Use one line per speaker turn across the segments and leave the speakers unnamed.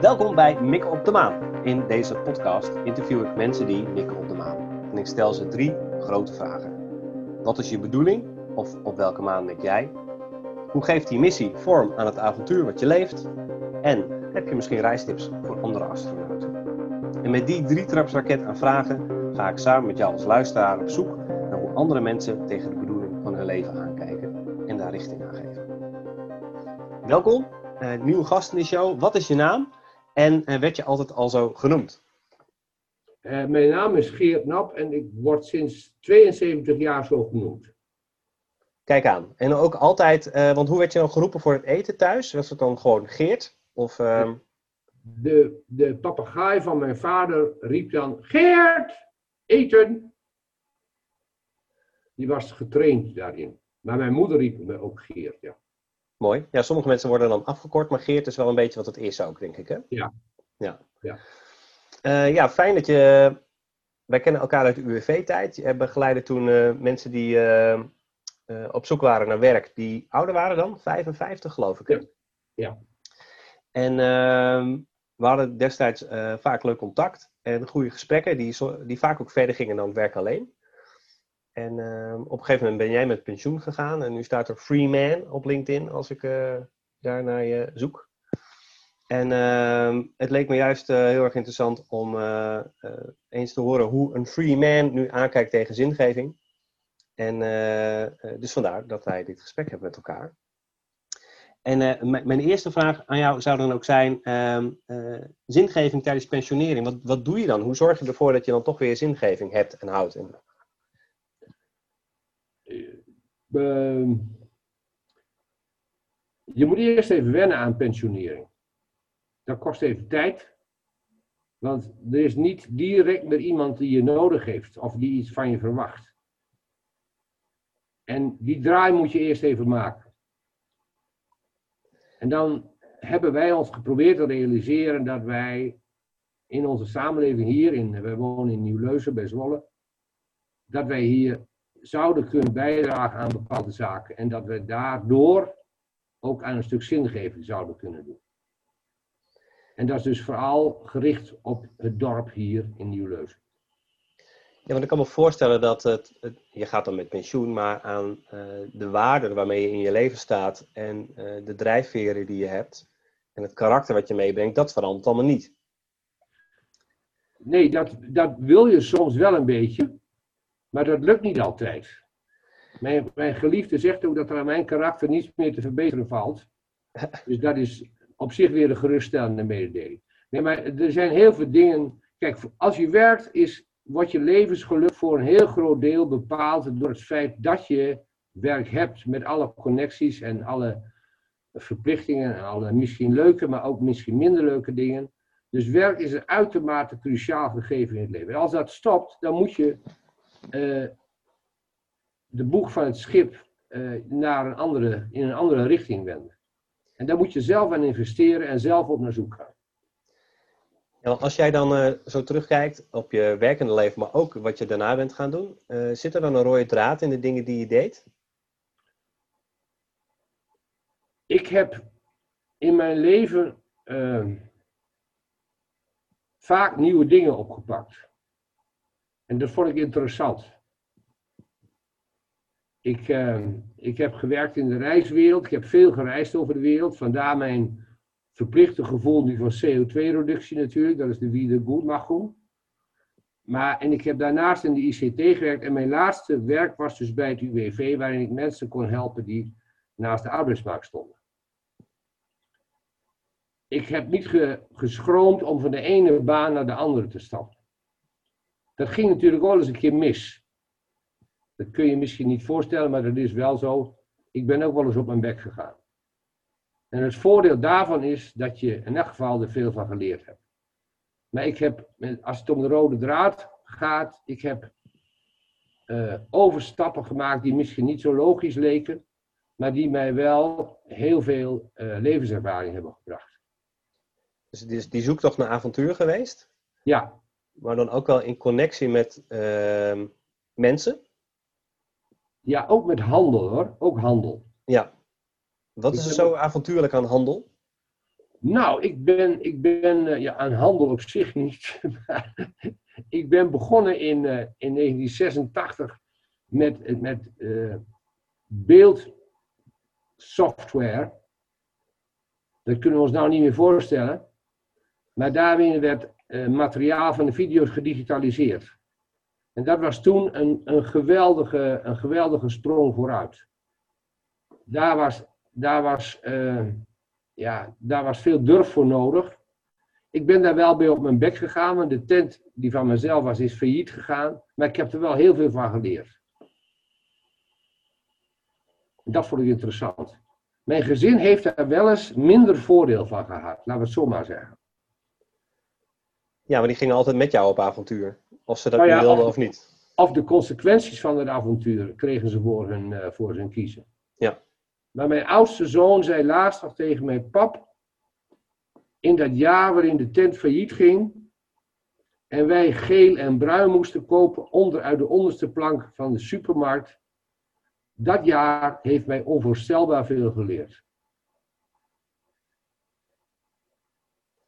Welkom bij Mikken op de Maan. In deze podcast interview ik mensen die mikken op de maan. En ik stel ze drie grote vragen. Wat is je bedoeling? Of op welke maan mik jij? Hoe geeft die missie vorm aan het avontuur wat je leeft? En heb je misschien reistips voor andere astronauten? En met die drie trapsraket aan vragen ga ik samen met jou als luisteraar op zoek naar hoe andere mensen tegen de bedoeling van hun leven aankijken Welkom, uh, nieuwe gast in de show. Wat is je naam en uh, werd je altijd al zo genoemd?
Uh, mijn naam is Geert Nap en ik word sinds 72 jaar zo genoemd.
Kijk aan. En ook altijd, want hoe werd je dan geroepen voor het eten thuis? Was het dan gewoon Geert? Of, uh...
De, de papegaai van mijn vader riep dan: Geert, eten! Die was getraind daarin. Maar mijn moeder riep me ook Geert, ja.
Mooi. Ja, sommige mensen worden dan afgekort, maar Geert is wel een beetje wat het is ook, denk ik, hè?
Ja.
Ja,
ja.
Uh, ja fijn dat je... Wij kennen elkaar uit de UWV-tijd. Je hebt begeleid toen uh, mensen die uh, op zoek waren naar werk, die ouder waren dan, 55 geloof ik, hè?
Ja. ja.
En ehm, we hadden destijds vaak leuk contact en goede gesprekken, die, die vaak ook verder gingen dan het werk alleen. En uh, op een gegeven moment ben jij met pensioen gegaan en nu staat er Free Man op LinkedIn als ik uh, daar naar je zoek. En uh, het leek me juist uh, heel erg interessant om eens te horen hoe een Free Man nu aankijkt tegen zingeving. En dus vandaar dat wij dit gesprek hebben met elkaar. En mijn eerste vraag aan jou zou dan ook zijn: ehm, zingeving tijdens pensionering. Wat, wat doe je dan? Hoe zorg je ervoor dat je dan toch weer zingeving hebt en houdt? En,
uh, je moet eerst even wennen aan pensionering. Dat kost even tijd. Want er is niet direct meer iemand die je nodig heeft of die iets van je verwacht. En die draai moet je eerst even maken. En dan hebben wij ons geprobeerd te realiseren dat wij in onze samenleving hier, in, wonen in Nieuw-Leuzen bij Zwolle, dat wij hier zouden kunnen bijdragen aan bepaalde zaken. En dat we daardoor ook aan een stuk zingeving zouden kunnen doen. En dat is dus vooral gericht op het dorp hier in Nieuw-Leuzen.
Ja, want ik kan me voorstellen dat het, het je gaat dan met pensioen, maar aan uh, de waarden waarmee je in je leven staat en uh, de drijfveren die je hebt en het karakter wat je meebrengt, dat verandert allemaal niet.
Nee, dat, dat wil je soms wel een beetje. Maar dat lukt niet altijd. Mijn, mijn geliefde zegt ook dat er aan mijn karakter niets meer te verbeteren valt. Dus dat is op zich weer een geruststellende mededeling. Nee, maar er zijn heel veel dingen. Kijk, als je werkt, is, wordt je levensgeluk voor een heel groot deel bepaald door het feit dat je werk hebt met alle connecties en alle verplichtingen en alle misschien leuke, maar ook misschien minder leuke dingen. Dus werk is een uitermate cruciaal gegeven in het leven. En als dat stopt, dan moet je de boeg van het schip uh, naar een andere, in een andere richting wenden. En daar moet je zelf aan investeren en zelf op naar zoek gaan.
Ja, als jij dan uh, zo terugkijkt op je werkende leven, maar ook wat je daarna bent gaan doen, zit er dan een rode draad in de dingen die je deed?
Ik heb in mijn leven vaak nieuwe dingen opgepakt. En dat vond ik interessant. Ik, uh, ik heb gewerkt in de reiswereld, ik heb veel gereisd over de wereld, vandaar mijn verplichte gevoel nu van CO2-reductie natuurlijk, dat is de Wie de Goedmachung. Maar, en ik heb daarnaast in de ICT gewerkt en mijn laatste werk was dus bij het UWV, waarin ik mensen kon helpen die naast de arbeidsmarkt stonden. Ik heb niet ge, geschroomd om van de ene baan naar de andere te stappen. Dat ging natuurlijk wel eens een keer mis. Dat kun je misschien niet voorstellen, maar dat is wel zo. Ik ben ook wel eens op mijn bek gegaan. En het voordeel daarvan is dat je in elk geval er veel van geleerd hebt. Maar ik heb, als het om de rode draad gaat, ik heb uh, overstappen gemaakt die misschien niet zo logisch leken, maar die mij wel heel veel uh, levenservaring hebben gebracht.
Dus het is die zoektocht naar avontuur geweest?
Ja,
maar dan ook wel in connectie met uh, mensen?
Ja, ook met handel hoor. Ook handel.
Ja. Wat is er zo avontuurlijk aan handel?
Nou, ik ben, ik ben eh, ja, aan handel op zich niet. Maar ik ben begonnen in, uh, in 1986 met, met uh, beeldsoftware. Dat kunnen we ons nou niet meer voorstellen. Maar daarin werd materiaal van de video's gedigitaliseerd. En dat was toen een, een, geweldige, een geweldige sprong vooruit. Daar was, daar was ja, daar was veel durf voor nodig. Ik ben daar wel bij op mijn bek gegaan, want de tent die van mezelf was, is failliet gegaan. Maar ik heb er wel heel veel van geleerd. Dat vond ik interessant. Mijn gezin heeft daar wel eens minder voordeel van gehad, laten we het zo maar zeggen.
Ja, maar die gingen altijd met jou op avontuur. Of ze dat nou wilden of, of, niet.
Of de consequenties van het avontuur kregen ze voor hun, uh, voor hun kiezen.
Ja.
Maar mijn oudste zoon zei laatst nog tegen mijn pap, in dat jaar waarin de tent failliet ging en wij geel en bruin moesten kopen onder, uit de onderste plank van de supermarkt, dat jaar heeft mij onvoorstelbaar veel geleerd.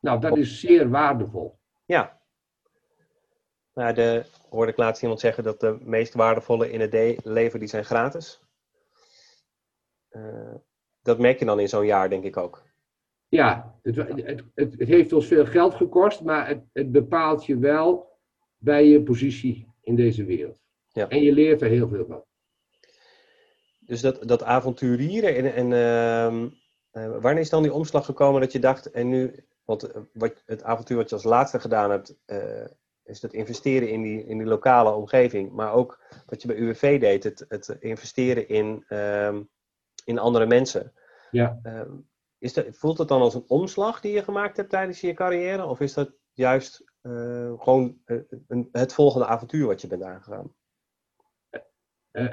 Nou, dat is zeer waardevol.
Ja. Nou, de, hoorde ik laatst iemand zeggen dat de meest waardevolle in het leven die zijn gratis. Eh, dat merk je dan in zo'n jaar, denk ik ook.
Ja, het, het, het, heeft ons veel geld gekost, maar het, het bepaalt je wel bij je positie in deze wereld. Ja. En je leert er heel veel van.
Dus dat, dat avonturieren en, en uh, wanneer is dan die omslag gekomen dat je dacht, en nu, want eh, wat, het avontuur wat je als laatste gedaan hebt, uh, is het investeren in die, in die lokale omgeving, maar ook wat je bij UWV deed, het, het investeren in ehm, in andere mensen.
Ja.
Ehm, is dat, voelt het dan als een omslag die je gemaakt hebt tijdens je carrière? Of is dat juist uh, gewoon uh, een, het volgende avontuur wat je bent aangegaan?
Uh,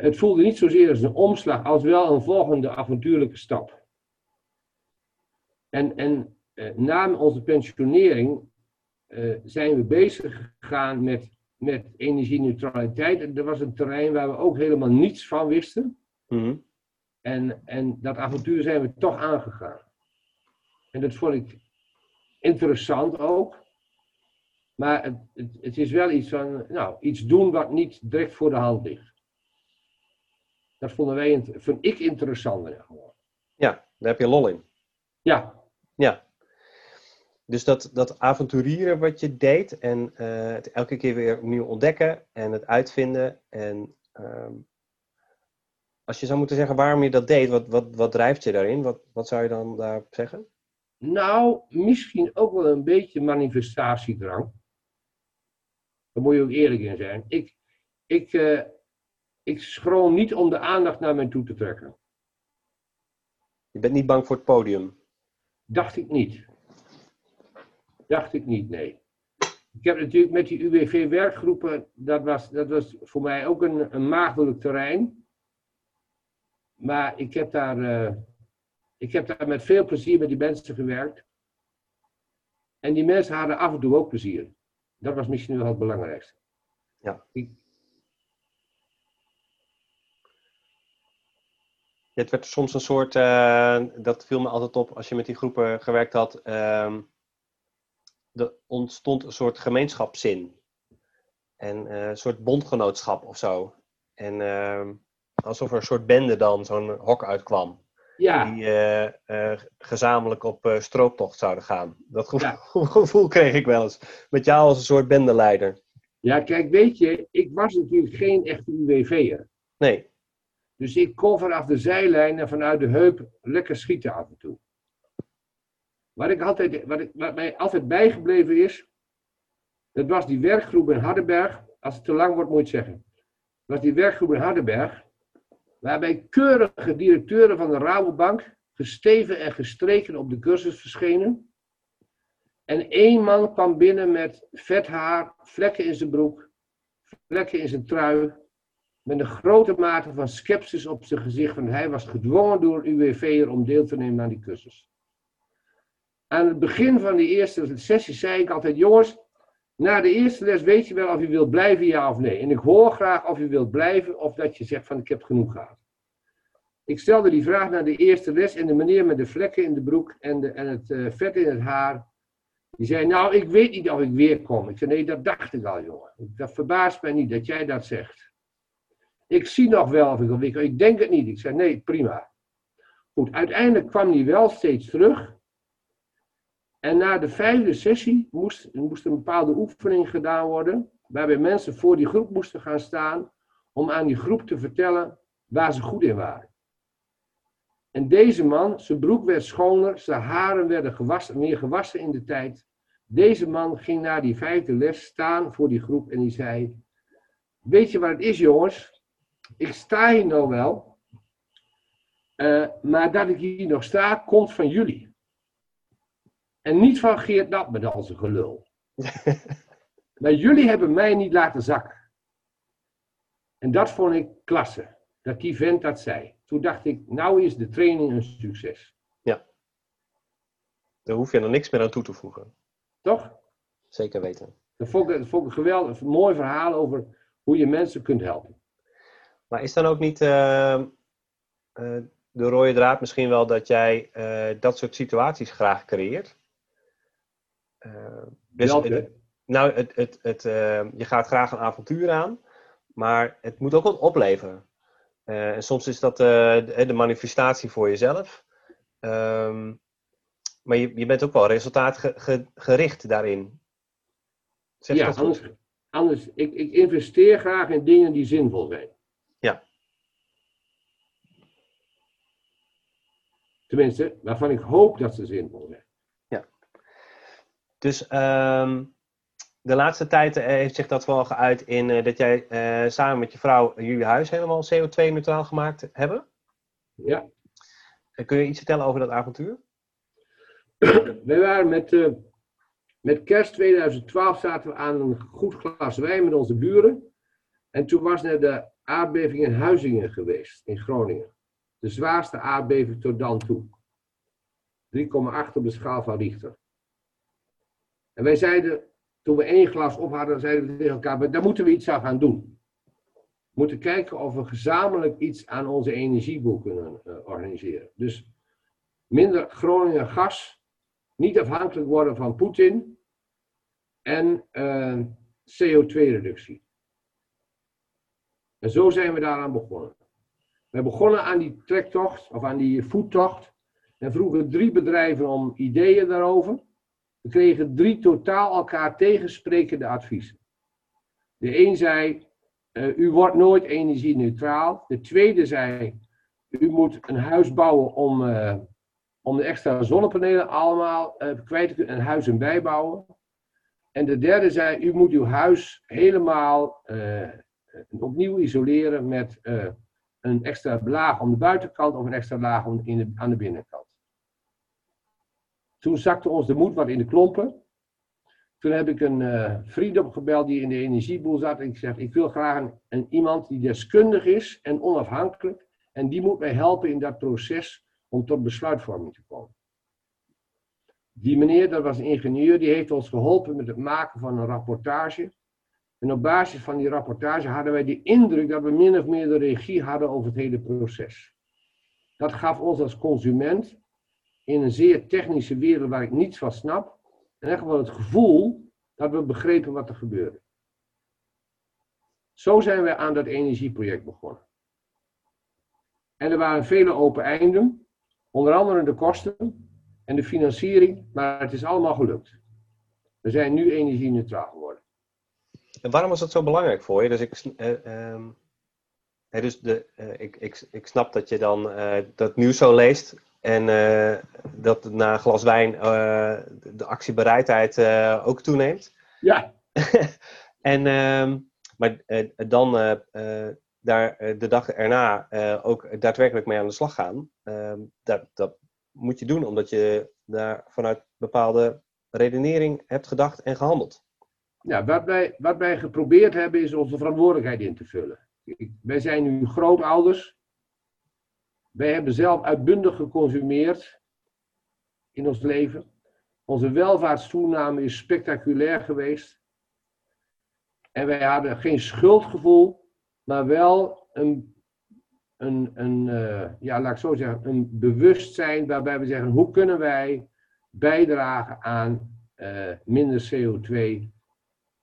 het voelde niet zozeer als een omslag, als wel een volgende avontuurlijke stap. En, en na onze pensionering zijn we bezig gegaan met, met energie-neutraliteit. En dat was een terrein waar we ook helemaal niets van wisten.
Mm
en, en dat avontuur zijn we toch aangegaan. En dat vond ik interessant ook. Maar het, het, het, is wel iets van, nou, iets doen wat niet direct voor de hand ligt. Dat vonden wij, vind ik interessant.
Ja, daar heb je lol in.
Ja.
Dus dat, dat avonturieren wat je deed en uh, het elke keer weer opnieuw ontdekken en het uitvinden en uh, als je zou moeten zeggen waarom je dat deed, wat, wat, wat drijft je daarin? Wat, wat zou je dan daarop zeggen?
Nou, misschien ook wel een beetje manifestatiedrang. Daar moet je ook eerlijk in zijn. Ik, ik, uh, ik schroom niet om de aandacht naar mij toe te trekken.
Je bent niet bang voor het podium?
Dacht ik niet. Dacht ik niet, nee. Ik heb natuurlijk met die UWV-werkgroepen, dat was, dat was voor mij ook een, een maagdelijk terrein. Maar ik heb, daar, uh, ik heb daar met veel plezier met die mensen gewerkt. En die mensen hadden af en toe ook plezier. Dat was misschien wel het belangrijkste.
Ja. Het werd soms een soort, uh, dat viel me altijd op als je met die groepen gewerkt had. Uh, er ontstond een soort gemeenschapszin. En uh, een soort bondgenootschap of zo. En ehm, alsof er een soort bende dan zo'n hok uitkwam.
Ja.
Die uh, uh, gezamenlijk op strooptocht zouden gaan. Dat gevoel, ja. gevoel, kreeg ik wel eens. Met jou als een soort bendeleider.
Ja, kijk, weet je, ik was natuurlijk geen echte UWV'er.
Nee.
Dus ik kon vanaf de zijlijn en vanuit de heup lekker schieten af en toe. Wat, ik altijd, wat, mij altijd bijgebleven is, dat was die werkgroep in Hardenberg. Als het te lang wordt, moet je zeggen. Dat was die werkgroep in Hardenberg waarbij keurige directeuren van de Rabobank gesteven en gestreken op de cursus verschenen. En één man kwam binnen met vet haar, vlekken in zijn broek, vlekken in zijn trui, met een grote mate van sceptisch op zijn gezicht, want hij was gedwongen door UWV'er om deel te nemen aan die cursus. Aan het begin van die eerste sessie zei ik altijd, jongens, na de eerste les weet je wel of je wilt blijven, ja of nee. En ik hoor graag of je wilt blijven of dat je zegt van ik heb genoeg gehad. Ik stelde die vraag naar de eerste les en de meneer met de vlekken in de broek en, de, en het uh, vet in het haar. Die zei, nou, ik weet niet of ik weer kom. Ik zei, nee, dat dacht ik al, jongen. Dat verbaast mij niet dat jij dat zegt. Ik zie nog wel of ik weer kom. Ik denk het niet. Ik zei, nee, prima. Goed, uiteindelijk kwam hij wel steeds terug. En na de vijfde sessie moest, moest een bepaalde oefening gedaan worden. Waarbij mensen voor die groep moesten gaan staan. Om aan die groep te vertellen waar ze goed in waren. En deze man, zijn broek werd schoner, zijn haren werden gewassen, meer gewassen in de tijd. Deze man ging na die vijfde les staan voor die groep en die zei: Weet je wat het is, jongens? Ik sta hier nou wel, uh, maar dat ik hier nog sta, komt van jullie. En niet van Geert Nat met al zijn gelul. maar jullie hebben mij niet laten zakken. En dat vond ik klasse, dat die vent dat zei. Toen dacht ik, nou is de training een succes.
Ja. Daar hoef je er niks meer aan toe te voegen.
Toch?
Zeker weten.
Dat vond ik, dat vond ik een geweldig, een mooi verhaal over hoe je mensen kunt helpen.
Maar is dan ook niet uh, uh, de rode draad misschien wel dat jij uh, dat soort situaties graag creëert?
Dus, Welke?
nou, het, het, het, je gaat graag een avontuur aan, maar het moet ook wat opleveren. Uh, en soms is dat de, de, manifestatie voor jezelf. Um, maar je, je bent ook wel resultaatgericht daarin.
Zeg ja, anders, anders ik, ik investeer graag in dingen die zinvol zijn.
Ja.
Tenminste, waarvan ik hoop dat ze zinvol zijn.
Dus um, de laatste tijd eh, heeft zich dat wel geuit in uh, dat jij uh, samen met je vrouw jullie huis helemaal CO2-neutraal gemaakt hebben.
Ja.
kun je iets vertellen over dat avontuur?
Wij waren met, met kerst 2012 zaten we aan een goed glas wijn met onze buren. En toen was net de aardbeving in Huizingen geweest, in Groningen. De zwaarste aardbeving tot dan toe. 3,8 op de schaal van Richter. En wij zeiden, toen we één glas op hadden, zeiden we tegen elkaar, daar moeten we iets aan gaan doen. We moeten kijken of we gezamenlijk iets aan onze energieboel kunnen uh, organiseren. Dus minder Groningen gas, niet afhankelijk worden van Poetin en eh, CO2-reductie. En zo zijn we daaraan begonnen. We begonnen aan die trektocht, of aan die voettocht, en vroegen drie bedrijven om ideeën daarover. We kregen drie totaal elkaar tegensprekende adviezen. De een zei, uh, u wordt nooit energie-neutraal. De tweede zei, u moet een huis bouwen om, uh, om de extra zonnepanelen allemaal uh, kwijt te kunnen, en bijbouwen. En de derde zei, u moet uw huis helemaal opnieuw isoleren met een extra laag om de buitenkant of een extra laag aan de binnenkant. Toen zakte ons de moed wat in de klompen. Toen heb ik een uh, vriend opgebeld die in de energieboel zat. En ik zeg, ik wil graag een, een, iemand die deskundig is en onafhankelijk. En die moet mij helpen in dat proces om tot besluitvorming te komen. Die meneer, dat was een ingenieur, die heeft ons geholpen met het maken van een rapportage. En op basis van die rapportage hadden wij de indruk dat we min of meer de regie hadden over het hele proces. Dat gaf ons als consument in een zeer technische wereld waar ik niets van snap, en echt wel het gevoel dat we begrepen wat er gebeurde. Zo zijn we aan dat energieproject begonnen. En er waren vele open einden, onder andere de kosten en de financiering, maar het is allemaal gelukt. We zijn nu energie-neutraal geworden.
En waarom was dat zo belangrijk voor je? Dus ik, uh, um, dus de, uh, ik, ik, ik snap dat je dan uh, dat nieuws zo leest en uh, dat na een glas wijn uh, de actiebereidheid uh, ook toeneemt.
Ja.
en, ehm, maar dan daar de dag erna ook daadwerkelijk mee aan de slag gaan. Ehm, dat, dat moet je doen omdat je daar vanuit bepaalde redenering hebt gedacht en gehandeld.
Ja, wat wij, wat wij geprobeerd hebben is onze verantwoordelijkheid in te vullen. Wij zijn nu grootouders wij hebben zelf uitbundig geconsumeerd in ons leven. Onze welvaartstoename is spectaculair geweest. En wij hadden geen schuldgevoel, maar wel een, een, een eh, ja, laat ik zo zeggen, een bewustzijn waarbij we zeggen, hoe kunnen wij bijdragen aan eh, minder CO2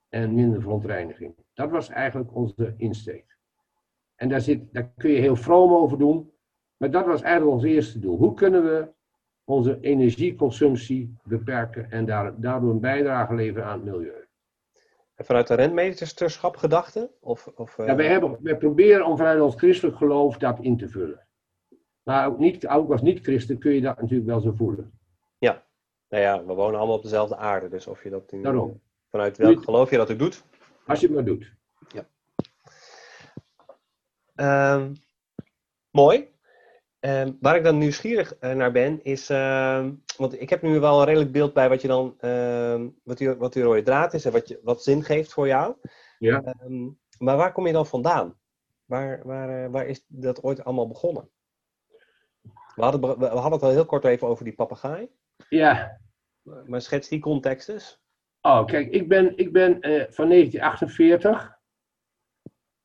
en minder verontreiniging. Dat was eigenlijk onze insteek. En daar, zit, daar kun je heel vroom over doen, maar dat was eigenlijk ons eerste doel. Hoe kunnen we onze energieconsumptie beperken en daar, daardoor een bijdrage leveren aan het milieu?
En vanuit de rentmeesterschap gedachte? Of, of,
ja, wij, hebben, wij proberen om vanuit ons christelijk geloof dat in te vullen. Maar ook, niet, ook als niet-christen kun je dat natuurlijk wel zo voelen.
Ja, nou ja, we wonen allemaal op dezelfde aarde. Dus of je dat
Daarom.
vanuit welk geloof je dat ook doet.
Als je het maar doet.
Ehm, mooi. Ehm, waar ik dan nieuwsgierig eh, naar ben, is. ehm, want ik heb nu wel een redelijk beeld bij wat je dan. ehm, wat, die, wat die rode draad is en wat, je, wat zin geeft voor jou.
Ja.
Maar waar kom je dan vandaan? Waar, waar, eh, waar is dat ooit allemaal begonnen? We hadden, we hadden het al heel kort even over die papegaai.
Ja.
Maar schets die context eens.
Oh, kijk, ik ben, ik ben eh, van 1948.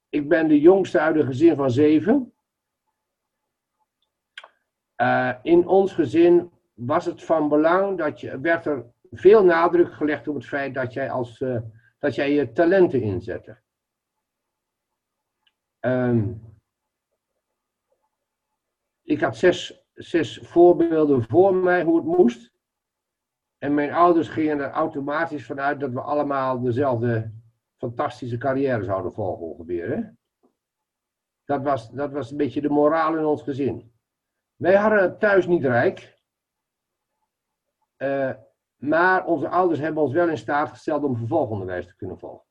Ik ben de jongste uit een gezin van zeven. Eh, in ons gezin was het van belang dat je, werd er veel nadruk gelegd op het feit dat jij, als, eh, dat jij je talenten inzette. Ehm, ik had zes, zes voorbeelden voor mij hoe het moest. En mijn ouders gingen er automatisch vanuit dat we allemaal dezelfde fantastische carrière zouden volgen ongeveer. Hè? Dat, was, dat was een beetje de moraal in ons gezin. Wij hadden het thuis niet rijk. Eh, maar onze ouders hebben ons wel in staat gesteld om vervolgonderwijs te kunnen volgen.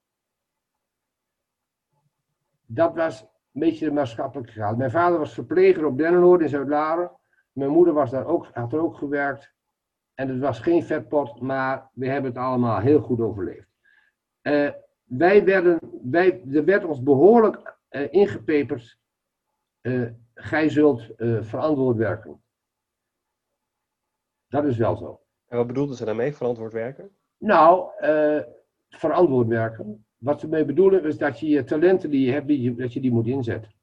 Dat was een beetje de maatschappelijke graad. Mijn vader was verpleger op Dennenoord in Zuid-Laren. Mijn moeder was daar ook, had er ook gewerkt. En het was geen vetpot, maar we hebben het allemaal heel goed overleefd. Eh, wij werden, wij, er werd ons behoorlijk eh, ingepeperd. Gij zult eh, verantwoord werken. Dat is wel zo.
En wat bedoelden ze daarmee, verantwoord werken?
Nou, eh, verantwoord werken. Wat ze mee bedoelen is dat je je talenten die je hebt, die je, dat je die moet inzetten.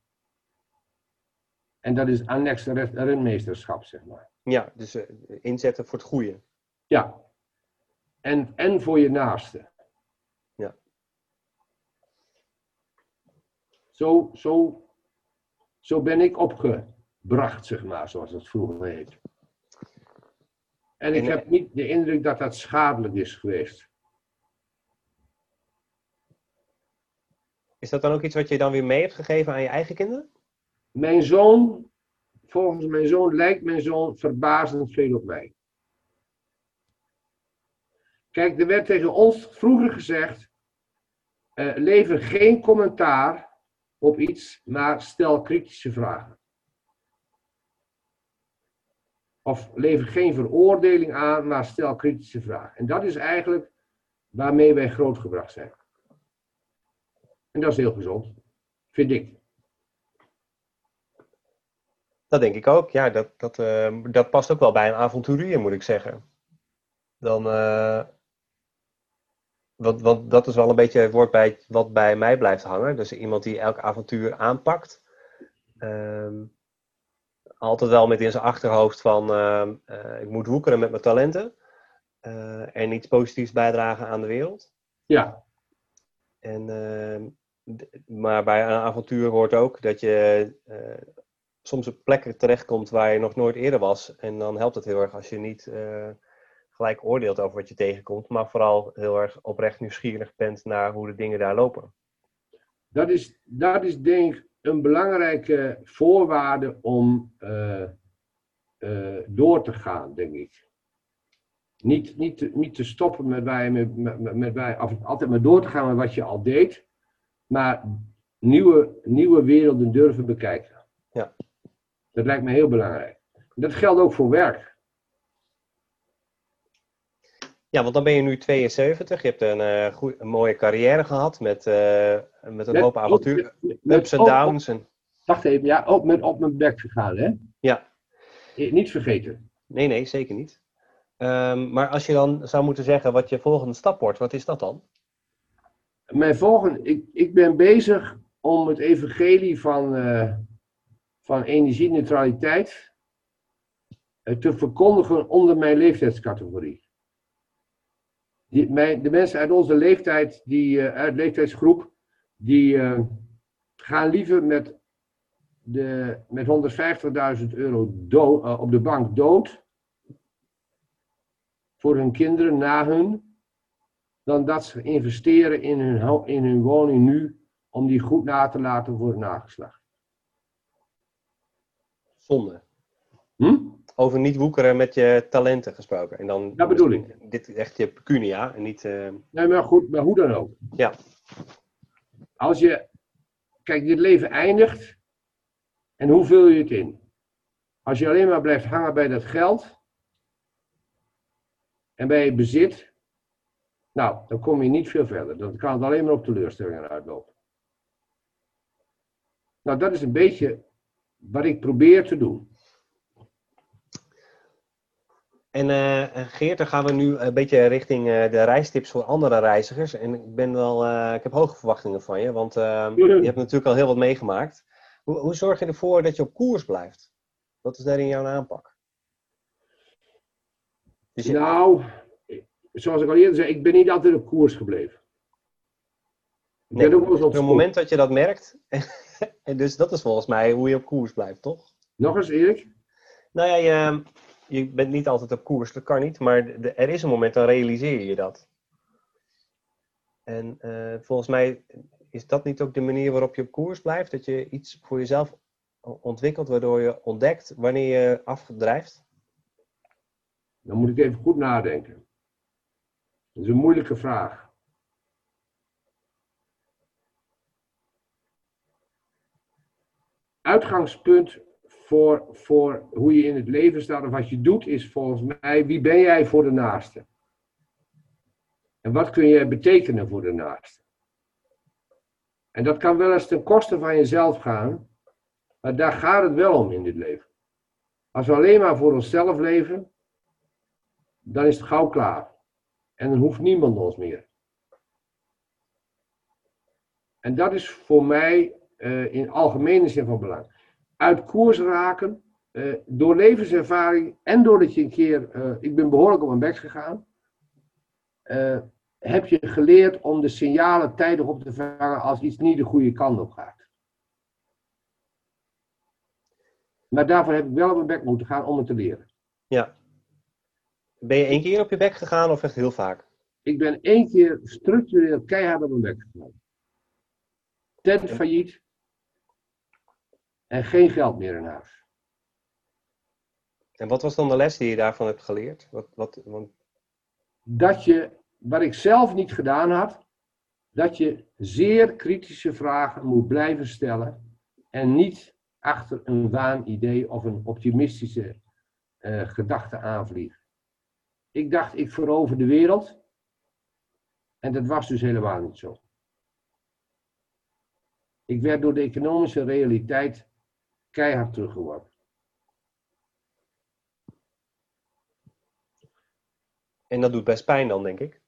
En dat is annex ren- renmeesterschap, zeg maar.
Ja, dus eh, inzetten voor het goede.
Ja. En, en voor je naaste.
Ja.
Zo, zo, zo ben ik opgebracht, zeg maar, zoals het vroeger heet. En ik heb niet de indruk dat dat schadelijk is geweest.
Is dat dan ook iets wat je dan weer mee hebt gegeven aan je eigen kinderen?
Mijn zoon, volgens mijn zoon lijkt mijn zoon verbazend veel op mij. Kijk, er werd tegen ons vroeger gezegd: eh, lever geen commentaar op iets, maar stel kritische vragen. Of lever geen veroordeling aan, maar stel kritische vragen. En dat is eigenlijk waarmee wij grootgebracht zijn. En dat is heel gezond, vind ik.
Dat denk ik ook. Ja, dat, dat, eh, dat past ook wel bij een avonturier, moet ik zeggen. Dan, eh, want, want dat is wel een beetje het woord bij, wat bij mij blijft hangen. Dus iemand die elk avontuur aanpakt. Ehm, altijd wel met in zijn achterhoofd van ehm, eh, ik moet woekeren met mijn talenten. eh, en iets positiefs bijdragen aan de wereld.
Ja,
En, ehm, maar bij een avontuur hoort ook dat je eh, soms op plekken terechtkomt waar je nog nooit eerder was. En dan helpt het heel erg als je niet gelijk oordeelt over wat je tegenkomt, maar vooral heel erg oprecht nieuwsgierig bent naar hoe de dingen daar lopen.
dat is, dat is denk ik een belangrijke voorwaarde om eh, eh, door te gaan, denk ik. Niet, niet, te, niet te stoppen met, bij, met, met, met bij, of altijd maar door te gaan met wat je al deed, maar nieuwe, nieuwe werelden durven bekijken.
Ja.
Dat lijkt me heel belangrijk. Dat geldt ook voor werk.
Ja, want dan ben je nu 72, je hebt een, eh, goeie- een mooie carrière gehad met, eh, met een
Met-
hoop
met-
ups en downs. En,
Wacht even, ja, op met, op mijn bek gegaan, hè?
ja,
Eh, Niet vergeten.
nee, nee, zeker niet. Ehm, maar als je dan zou moeten zeggen wat je volgende stap wordt, wat is dat dan?
mijn volgende, ik, ik ben bezig om het evangelie van, uh, van energieneutraliteit uh, te verkondigen onder mijn leeftijdscategorie. Die, mijn, de mensen uit onze leeftijd, die, uh, uit leeftijdsgroep, die gaan liever met, de, met 150.000 euro dood, op de bank dood voor hun kinderen na hun, dan dat ze investeren in hun, in hun woning nu om die goed na te laten voor het nageslacht.
Zonde. Hm? Over niet woekeren met je talenten gesproken. En dan,
dat bedoel ik.
Dit is echt je pecunia en niet... Uh...
Nee, maar goed, maar hoe dan ook.
Ja.
Als je... Kijk, dit leven eindigt. En hoe vul je het in? Als je alleen maar blijft hangen bij dat geld. En bij je bezit. Nou, dan kom je niet veel verder. Dan kan het alleen maar op teleurstellingen uitlopen. Nou, dat is een beetje wat ik probeer te doen.
En uh, Geert, dan gaan we nu een beetje richting uh, de reistips voor andere reizigers. En ik ben wel, uh, ik heb hoge verwachtingen van je, want je hebt natuurlijk al heel wat meegemaakt. Hoe, hoe, zorg je ervoor dat je op koers blijft? Wat is daarin jouw aanpak?
Dus je... Nou, zoals ik al eerder zei, ik ben niet altijd op koers gebleven.
Ik nee, ook op het moment dat je dat merkt, en dus dat is volgens mij hoe je op koers blijft, toch?
Nog eens, Erik?
Nou ja, je, je bent niet altijd op koers, dat kan niet, maar er is een moment, dan realiseer je dat. En uh, volgens mij is dat niet ook de manier waarop je op koers blijft? Dat je iets voor jezelf ontwikkelt, waardoor je ontdekt wanneer je afdrijft?
Dan moet ik even goed nadenken. Dat is een moeilijke vraag. Uitgangspunt voor, voor hoe je in het leven staat of wat je doet, is volgens mij wie ben jij voor de naaste? En wat kun je betekenen voor de naaste? En dat kan wel eens ten koste van jezelf gaan, maar daar gaat het wel om in dit leven. Als we alleen maar voor onszelf leven, dan is het gauw klaar. En dan hoeft niemand ons meer. En dat is voor mij uh, in algemene zin van belang. Uit koers raken, uh, door levenservaring en doordat je een keer, uh, ik ben behoorlijk op mijn bek gegaan, heb je geleerd om de signalen tijdig op te vangen als iets niet de goede kant op gaat. Maar daarvoor heb ik wel op mijn bek moeten gaan om het te leren.
Ja. Ben je één keer op je bek gegaan of echt heel vaak?
Ik ben één keer structureel keihard op mijn bek gegaan. Tent failliet. En geen geld meer in huis.
En wat was dan de les die je daarvan hebt geleerd? Wat, wat, want...
Dat je, wat ik zelf niet gedaan had, dat je zeer kritische vragen moet blijven stellen en niet achter een waanidee of een optimistische uh, gedachte aanvliegen. Ik dacht, ik verover de wereld. En dat was dus helemaal niet zo. Ik werd door de economische realiteit keihard teruggeworpen.
En dat doet best pijn dan, denk ik.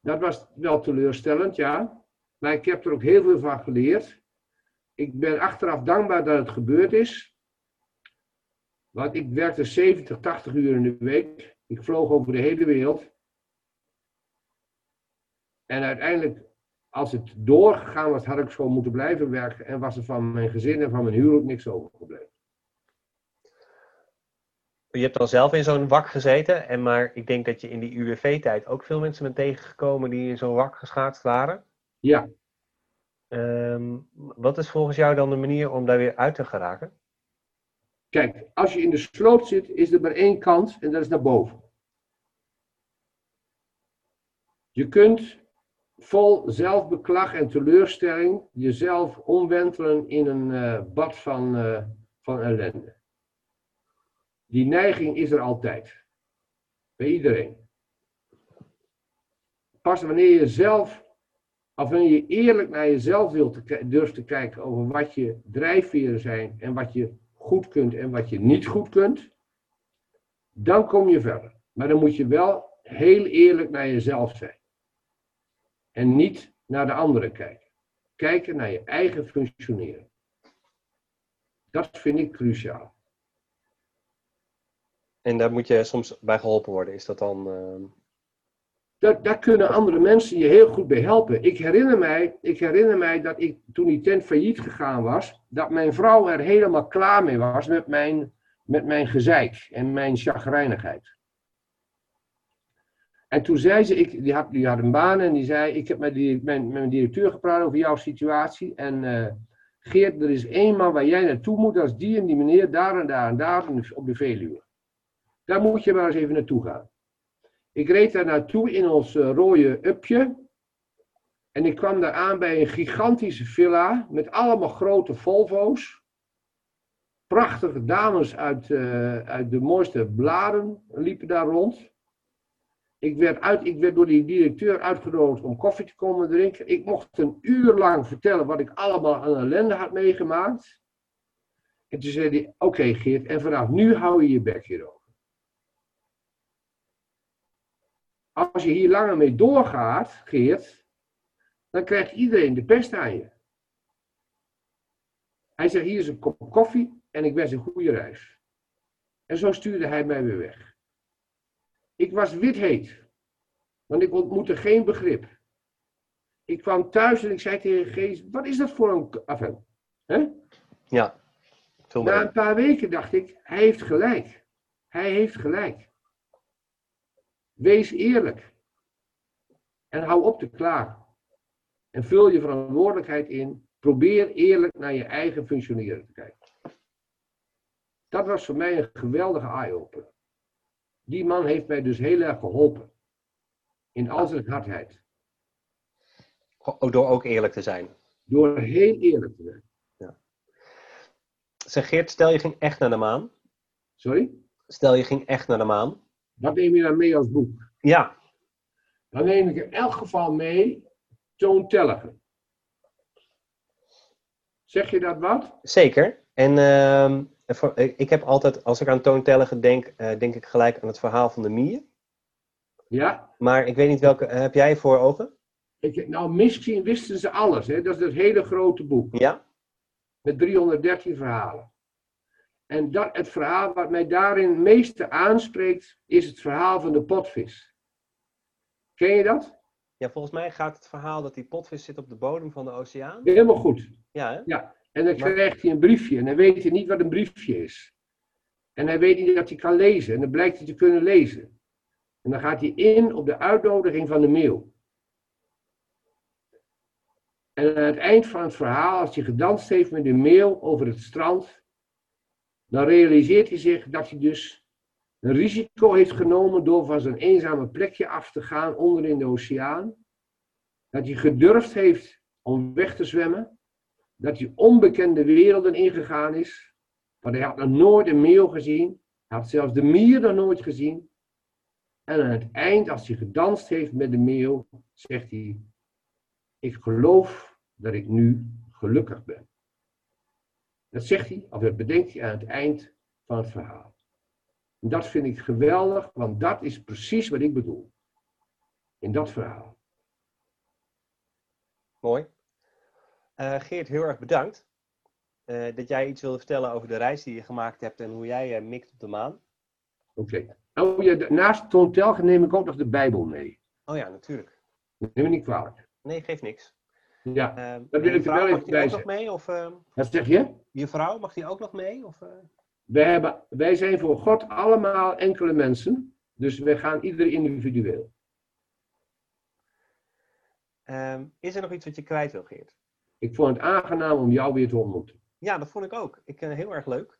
Dat was wel teleurstellend, ja. Maar ik heb er ook heel veel van geleerd. Ik ben achteraf dankbaar dat het gebeurd is. Want ik werkte 70, 80 uur in de week. Ik vloog over de hele wereld. En uiteindelijk als het doorgegaan was, had ik gewoon moeten blijven werken en was er van mijn gezin en van mijn huwelijk niks overgebleven.
Je hebt dan zelf in zo'n wak gezeten, en maar ik denk dat je in die UWV-tijd ook veel mensen bent tegengekomen die in zo'n wak geschaatst waren.
Ja.
Um, wat is volgens jou dan de manier om daar weer uit te geraken?
Kijk, als je in de sloot zit, is er maar één kant en dat is naar boven. Je kunt vol zelfbeklag en teleurstelling jezelf omwentelen in een uh, bad van, uh, van ellende. Die neiging is er altijd. Bij iedereen. Pas wanneer je zelf, of wanneer je eerlijk naar jezelf wilt durft te kijken over wat je drijfveren zijn en wat je goed kunt en wat je niet goed kunt, dan kom je verder. Maar dan moet je wel heel eerlijk naar jezelf zijn. En niet naar de anderen kijken. Kijken naar je eigen functioneren. Dat vind ik cruciaal.
En daar moet je soms bij geholpen worden. Is dat dan. Uh...
Daar, daar, kunnen andere mensen je heel goed bij helpen. Ik herinner, mij, ik herinner mij dat ik toen die tent failliet gegaan was, dat mijn vrouw er helemaal klaar mee was met mijn, met mijn gezeik en mijn chagrijnigheid. En toen zei ze, ik, die, had, die had een baan en die zei, ik heb met, die, mijn, mijn directeur gepraat over jouw situatie. En uh, Geert, er is één man waar jij naartoe moet, dat is die en die meneer, daar en daar en daar op de Veluwe. Daar moet je maar eens even naartoe gaan. Ik reed daar naartoe in ons uh, rode upje. En ik kwam daar aan bij een gigantische villa met allemaal grote Volvo's. Prachtige dames uit, uh, uit de mooiste bladen liepen daar rond. Ik werd, uit, ik werd door die directeur uitgenodigd om koffie te komen drinken. Ik mocht een uur lang vertellen wat ik allemaal aan ellende had meegemaakt. En toen zei hij, oké Geert, en vanaf nu hou je je bek hierover. Als je hier langer mee doorgaat, Geert, dan krijgt iedereen de pest aan je. Hij zegt, hier is een kop koffie en ik wens een goede reis. En zo stuurde hij mij weer weg. Ik was wit want ik ontmoette geen begrip. Ik kwam thuis en ik zei tegen Gees, wat is dat voor een... Enfin, hè?
Ja.
Na een paar weken dacht ik, hij heeft gelijk. Hij heeft gelijk. Wees eerlijk. En hou op te klagen. En vul je verantwoordelijkheid in. Probeer eerlijk naar je eigen functioneren te kijken. Dat was voor mij een geweldige eye-opener. Die man heeft mij dus heel erg geholpen. In al zijn hardheid.
Door ook eerlijk te zijn.
Door heel eerlijk te zijn. Ja.
Zeg Geert, stel je ging echt naar de maan.
Sorry?
Stel je ging echt naar de maan.
Wat neem je dan mee als boek?
Ja.
Dan neem ik in elk geval mee toontelligen. Zeg je dat wat?
Zeker. En uh, ik heb altijd, als ik aan toontelligen denk, uh, denk ik gelijk aan het verhaal van de mier.
Ja.
Maar ik weet niet welke, eh, heb jij voor ogen?
Ik, nou, misschien wisten ze alles. Hè? Dat is het hele grote boek.
Ja.
Met 313 verhalen. En dat, het verhaal wat mij daarin het meeste aanspreekt, is het verhaal van de potvis. Ken je dat?
Ja, volgens mij gaat het verhaal dat die potvis zit op de bodem van de oceaan.
Helemaal goed.
Ja, hè?
Ja. En dan krijgt hij een briefje en dan weet hij niet wat een briefje is. En hij weet niet dat hij kan lezen en dan blijkt hij te kunnen lezen. En dan gaat hij in op de uitnodiging van de mail. En aan het eind van het verhaal, als hij gedanst heeft met de mail over het strand, dan realiseert hij zich dat hij dus een risico heeft genomen door van zijn eenzame plekje af te gaan onder in de oceaan. Dat hij gedurfd heeft om weg te zwemmen dat hij onbekende werelden ingegaan is. Want hij had nog nooit een meeuw gezien. Hij had zelfs de mier nog nooit gezien. En aan het eind, als hij gedanst heeft met de meeuw, zegt hij: Ik geloof dat ik nu gelukkig ben. Dat zegt hij, of dat bedenkt hij aan het eind van het verhaal. En dat vind ik geweldig, want dat is precies wat ik bedoel. In dat verhaal.
Mooi. Uh, Geert, heel erg bedankt. Uh, dat jij iets wilde vertellen over de reis die je gemaakt hebt en hoe jij uh, mikt op de maan.
Oké. Okay. Oh, ja, naast neem ik ook nog de Bijbel mee.
Oh ja, natuurlijk.
Neem me niet kwalijk.
Nee, geeft niks.
Ja, dat wil ik er wel even bij zeggen.
Mee, of,
Wat zeg je?
Je vrouw, mag die ook nog mee? Of,
wij, hebben, wij zijn voor God allemaal enkele mensen. Dus wij gaan ieder individueel.
Um, is er nog iets wat je kwijt wil, Geert?
Ik vond het aangenaam om jou weer te ontmoeten.
Ja, dat vond ik ook. Ik, uh, heel erg leuk.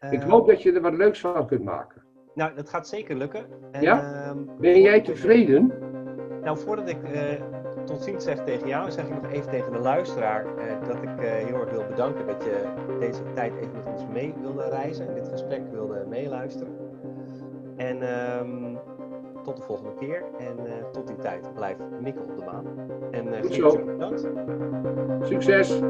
Uh, ik hoop dat je er wat leuks van kunt maken.
Nou, dat gaat zeker lukken. En,
ja? Uh, ben jij tevreden?
Nou, voordat ik eh, tot ziens zeg tegen jou, zeg ik nog even tegen de luisteraar dat ik heel erg wil bedanken dat je deze tijd even met ons mee wilde reizen en dit gesprek wilde meeluisteren. En ehm, tot de volgende keer. En eh, tot die tijd blijf Mikkel op de baan. En uh,
Goed zo.
bedankt. Succes.
Succes.